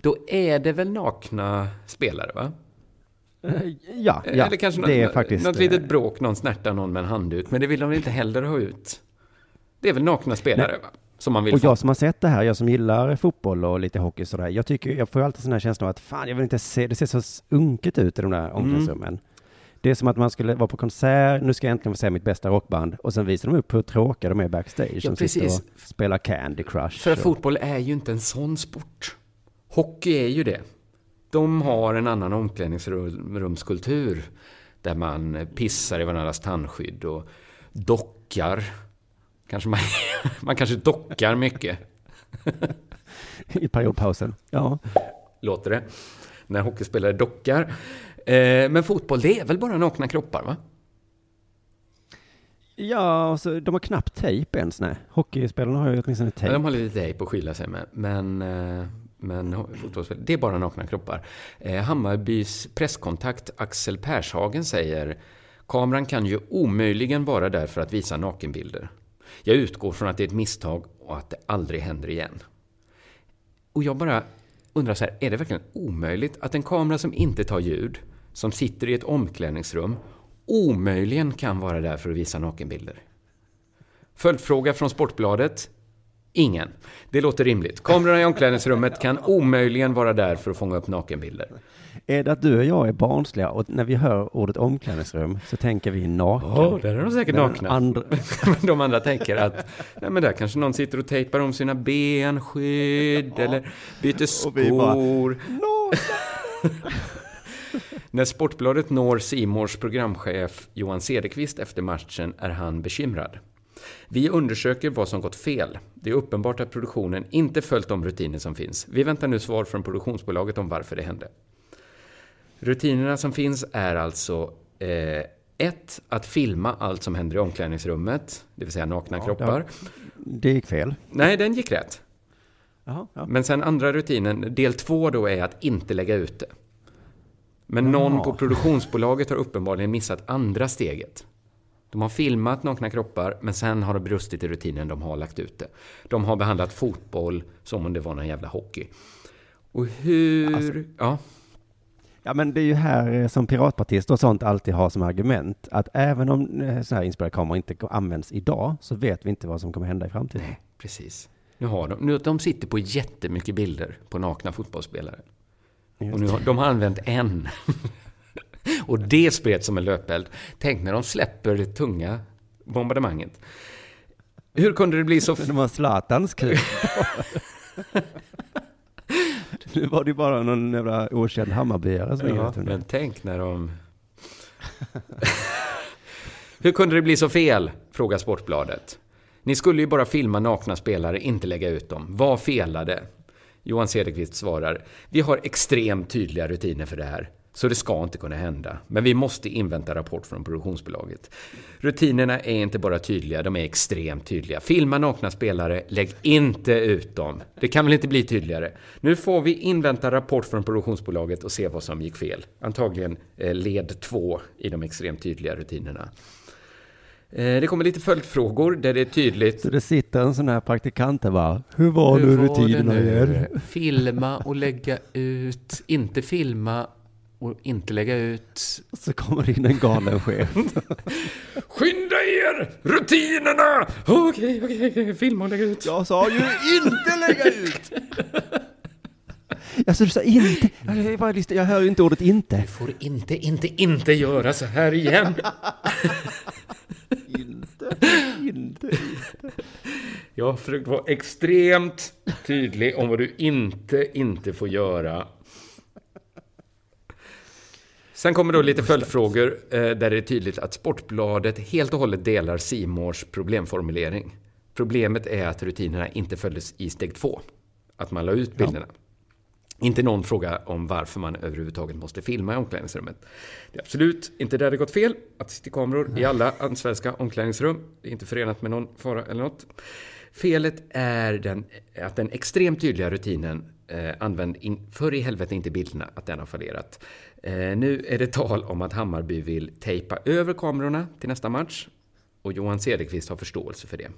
Då är det väl nakna spelare, va? Eh, Ja, ja Eller kanske det är något, faktiskt... något eh, litet bråk, någon snärtar någon med en handduk. Men det vill de inte heller ha ut? Det är väl nakna spelare, va? Som man vill Och få. jag som har sett det här, jag som gillar fotboll och lite hockey sådär, jag tycker, jag får alltid sån här känsla av att fan, jag vill inte se, det ser så unket ut i de där omklädningsrummen. Det är som att man skulle vara på konsert, nu ska jag äntligen få se mitt bästa rockband, och sen visar de upp hur tråkiga de är backstage, som sitter precis. och spelar Candy Crush. För att och- fotboll är ju inte en sån sport. Hockey är ju det. De har en annan omklädningsrumskultur. Där man pissar i varandras tandskydd och dockar. Kanske man, *laughs* man kanske dockar mycket, *laughs* I periodpausen. Ja. låter det. När hockeyspelare dockar. Eh, Men fotboll, det är väl bara nakna kroppar, va? Ja, och så, de har knappt tejp ens, nej. Hockeyspelarna har ju åtminstone Ja, tejp. de har lite tejp att skylla sig med. Men, eh, men fotbollsspel, det är bara nakna kroppar. Eh, Hammarbys presskontakt Axel Pershagen säger Kameran kan ju omöjligen vara där för att visa nakenbilder. Jag utgår från att det är ett misstag och att det aldrig händer igen. Och jag bara undrar så här, är det verkligen omöjligt att en kamera som inte tar ljud, som sitter i ett omklädningsrum, omöjligen kan vara där för att visa nakenbilder? Följdfråga från Sportbladet. Ingen. Det låter rimligt. Kamerorna i omklädningsrummet kan omöjligen vara där för att fånga upp nakenbilder. Är det att du och jag är barnsliga och när vi hör ordet omklädningsrum så tänker vi naken? Ja, där är de säkert Men nakna. Andra, *laughs* Men de andra tänker att nej, men där kanske någon sitter och tejpar om sina benskydd eller byter skor. *laughs* När Sportbladet når Simors programchef Johan Cederqvist efter matchen är han bekymrad. Vi undersöker vad som gått fel. Det är uppenbart att produktionen inte följt de rutiner som finns. Vi väntar nu svar från produktionsbolaget om varför det hände. Rutinerna som finns är alltså eh, ett, att filma allt som händer i omklädningsrummet, det vill säga nakna kroppar. det gick fel. Nej, den gick rätt. Jaha, ja. Men sen andra rutinen, del två då är att inte lägga ut det. Men någon Jaha. på produktionsbolaget har uppenbarligen missat andra steget. De har filmat nakna kroppar, men sen har det brustit i rutinen, de har lagt ut det. De har behandlat fotboll som om det var någon jävla hockey. Och hur... Alltså- ja, Ja, men det är ju här eh, som piratpartister och sånt alltid har som argument att även om eh, så här inspelade kameror inte används idag så vet vi inte vad som kommer hända i framtiden. Nej, precis. Nu har de, nu, de sitter på jättemycket bilder på nakna fotbollsspelare. Och nu har, de har använt en. *laughs* och det spreds som en löpeld. Tänk när de släpper det tunga bombardemanget. Hur kunde det bli så... Det var Zlatans kul. *laughs* nu var det bara någon jävla okänd Hammarbyare som ja, men tänk när de... *laughs* Hur kunde det bli så fel? Frågar Sportbladet. Ni skulle ju bara filma nakna spelare, inte lägga ut dem. Vad felade? Johan Cederqvist svarar. Vi har extremt tydliga rutiner för det här. Så det ska inte kunna hända. Men vi måste invänta rapport från produktionsbolaget. Rutinerna är inte bara tydliga, de är extremt tydliga. Filma nakna spelare, lägg inte ut dem. Det kan väl inte bli tydligare? Nu får vi invänta rapport från produktionsbolaget och se vad som gick fel. Antagligen eh, led två i de extremt tydliga rutinerna. Eh, Det kommer lite följdfrågor där det är tydligt. Så det sitter en sån här praktikant där bara, hur var nu Hur var det rutinerna nu? igen? Filma och lägga ut. Inte filma och inte lägga ut. Så kommer det in en galen chef. *laughs* Skynda er! Rutinerna! Okej, okej, okej. Filma och lägga ut. Jag sa ju inte lägga ut! Alltså du sa inte, jag, bara lyssnar, jag hör ju inte ordet inte. Du får inte, inte, inte göra så här igen. *laughs* Inte, inte. inte. Jag har försökt vara extremt tydlig om vad du inte, inte får göra. Sen kommer då lite följdfrågor eh, där det är tydligt att Sportbladet helt och hållet delar Simors problemformulering. Problemet är att rutinerna inte följdes i steg två. Att man la ut bilderna. Inte någon fråga om varför man överhuvudtaget måste filma i omklädningsrummet. Det är absolut inte där det gått fel. Att det sitter kameror i alla svenska omklädningsrum. Det är inte förenat med någon fara eller något. Felet är den, att den extremt tydliga rutinen eh, använd in, för i helvete inte bilderna, att den har fallerat. Eh, nu är det tal om att Hammarby vill tejpa över kamerorna till nästa match. Och Johan Cederqvist har förståelse för det.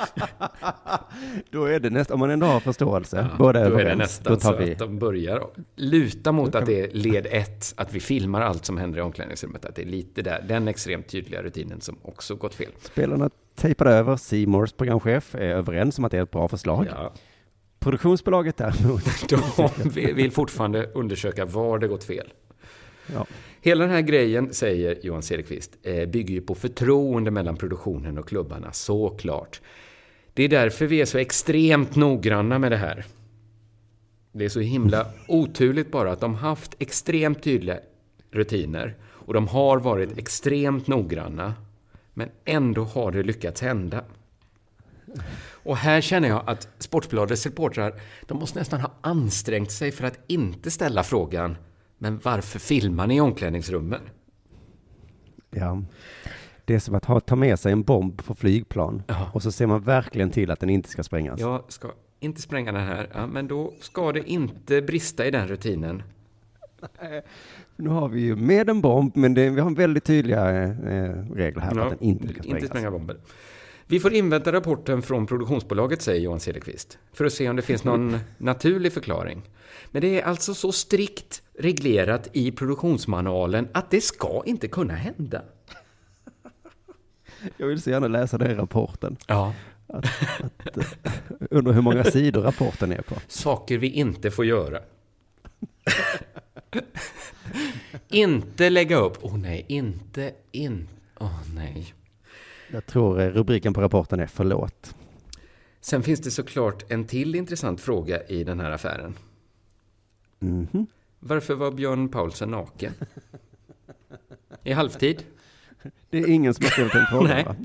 *laughs* Då är det nästan, om man ändå har förståelse, Ja, båda är då är det nästan då tar så vi. att de börjar luta mot att det är led ett, att vi filmar allt som händer i omklädningsrummet. Att det är lite där, den extremt tydliga rutinen som också gått fel. Spelarna tejpade över, Seymours programchef är överens om att det är ett bra förslag. Ja, Produktionsbolaget däremot, *laughs* de vill fortfarande undersöka var det gått fel. ja. Hela den här grejen, säger Johan Cederqvist, eh, bygger ju på förtroende mellan produktionen och klubbarna, såklart. Det är därför vi är så extremt noggranna med det här. Det är så himla oturligt bara att de haft extremt tydliga rutiner och de har varit extremt noggranna. Men ändå har det lyckats hända. Och här känner jag att Sportbladets reportrar, de måste nästan ha ansträngt sig för att inte ställa frågan men varför filmar ni i omklädningsrummen? ja. Det är som att ha, ta med sig en bomb på flygplan Ja. och så ser man verkligen till att den inte ska sprängas. Jag ska inte spränga den här, ja, men då ska det inte brista i den rutinen. Nu har vi ju med en bomb, men det, vi har väldigt tydliga eh, regler här Ja, att den inte ska sprängas. inte spränga bomber. Vi får invänta rapporten från produktionsbolaget, säger Johan Cederqvist, för att se om det finns någon *laughs* naturlig förklaring. Men det är alltså så strikt reglerat i produktionsmanualen att det ska inte kunna hända. *laughs* Jag vill så gärna läsa den rapporten. Ja. Undrar hur många *laughs* sidor rapporten är på. Saker vi inte får göra. *laughs* inte lägga upp. Åh oh, nej, inte, in. Åh nej. Jag tror eh, rubriken på rapporten är förlåt. Sen finns det såklart en till intressant fråga i den här affären. Mhm. Varför var Björn Paulsen naken? I halvtid? *laughs* Det är ingen som har ställt den frågan Nej. va?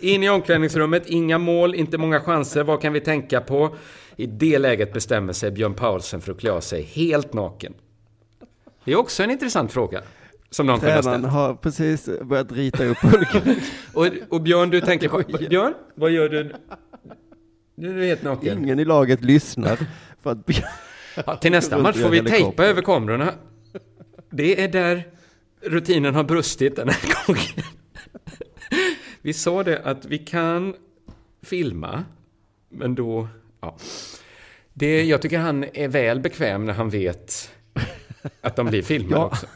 In i omklädningsrummet, inga mål, inte många chanser. Vad kan vi tänka på? I det läget bestämmer sig Björn Paulsen för att klä sig helt naken. Det är också en intressant fråga. Som någon kunde ha ställt. har precis börjat rita upp. *laughs* Och, och Björn, du tänker på... *laughs* Björn, vad gör du? Nu är du helt naken. Ingen i laget lyssnar. För att Ja, till nästa match får vi tejpa över kamerorna. Det är där rutinen har brustit den här *laughs* gången. Vi sa det att vi kan filma, men då... Ja. Det, jag tycker han är väl bekväm när han vet att de blir filmade *laughs* Ja. också.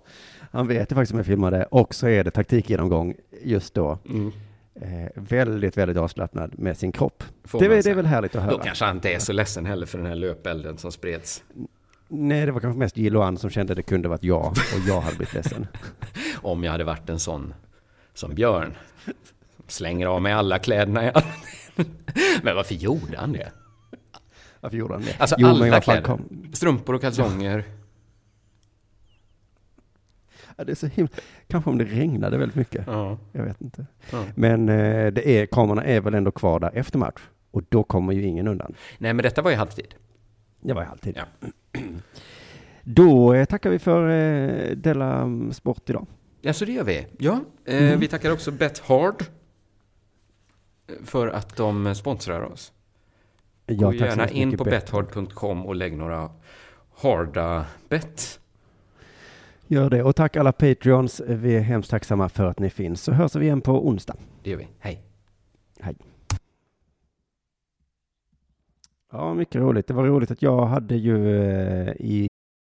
*laughs* Han vet ju faktiskt om jag filmade och så är det taktikgenomgång just då. Mm. Eh, väldigt, väldigt avslappnad med sin kropp. Det, det är väl härligt att höra. Då kanske han inte är så ledsen heller för den här löpelden som spreds. Nej, det var kanske mest Jiloan som kände att det kunde varit jag och jag hade blivit ledsen. *laughs* Om jag hade varit en sån som Björn. Slänger av mig alla kläderna jag *laughs* Men varför gjorde han det? Varför gjorde han det? Alltså Jo, alla kläder. kom- Strumpor och kalsonger. Ja, det är så himla... Kanske om det regnade väldigt mycket. Ja. Jag vet inte. Ja. Men eh, det är, kamerorna är väl ändå kvar där efter match. Och då kommer ju ingen undan. Nej, men detta var ju halvtid. Det var ju alltid. Ja. *clears throat* Då eh, tackar vi för eh, Della Sport idag. Ja, så det gör vi. Ja, eh, Mm. vi tackar också Bet Hard för att de sponsrar oss. Ja, Gå gärna in på Bet. bethard.com och lägg några harda bet. Gör det. Och tack alla Patreons. Vi är hemskt tacksamma för att ni finns. Så hörs vi igen på onsdag. Det gör vi. Hej. Ja, mycket roligt. Det var roligt att jag hade ju eh, i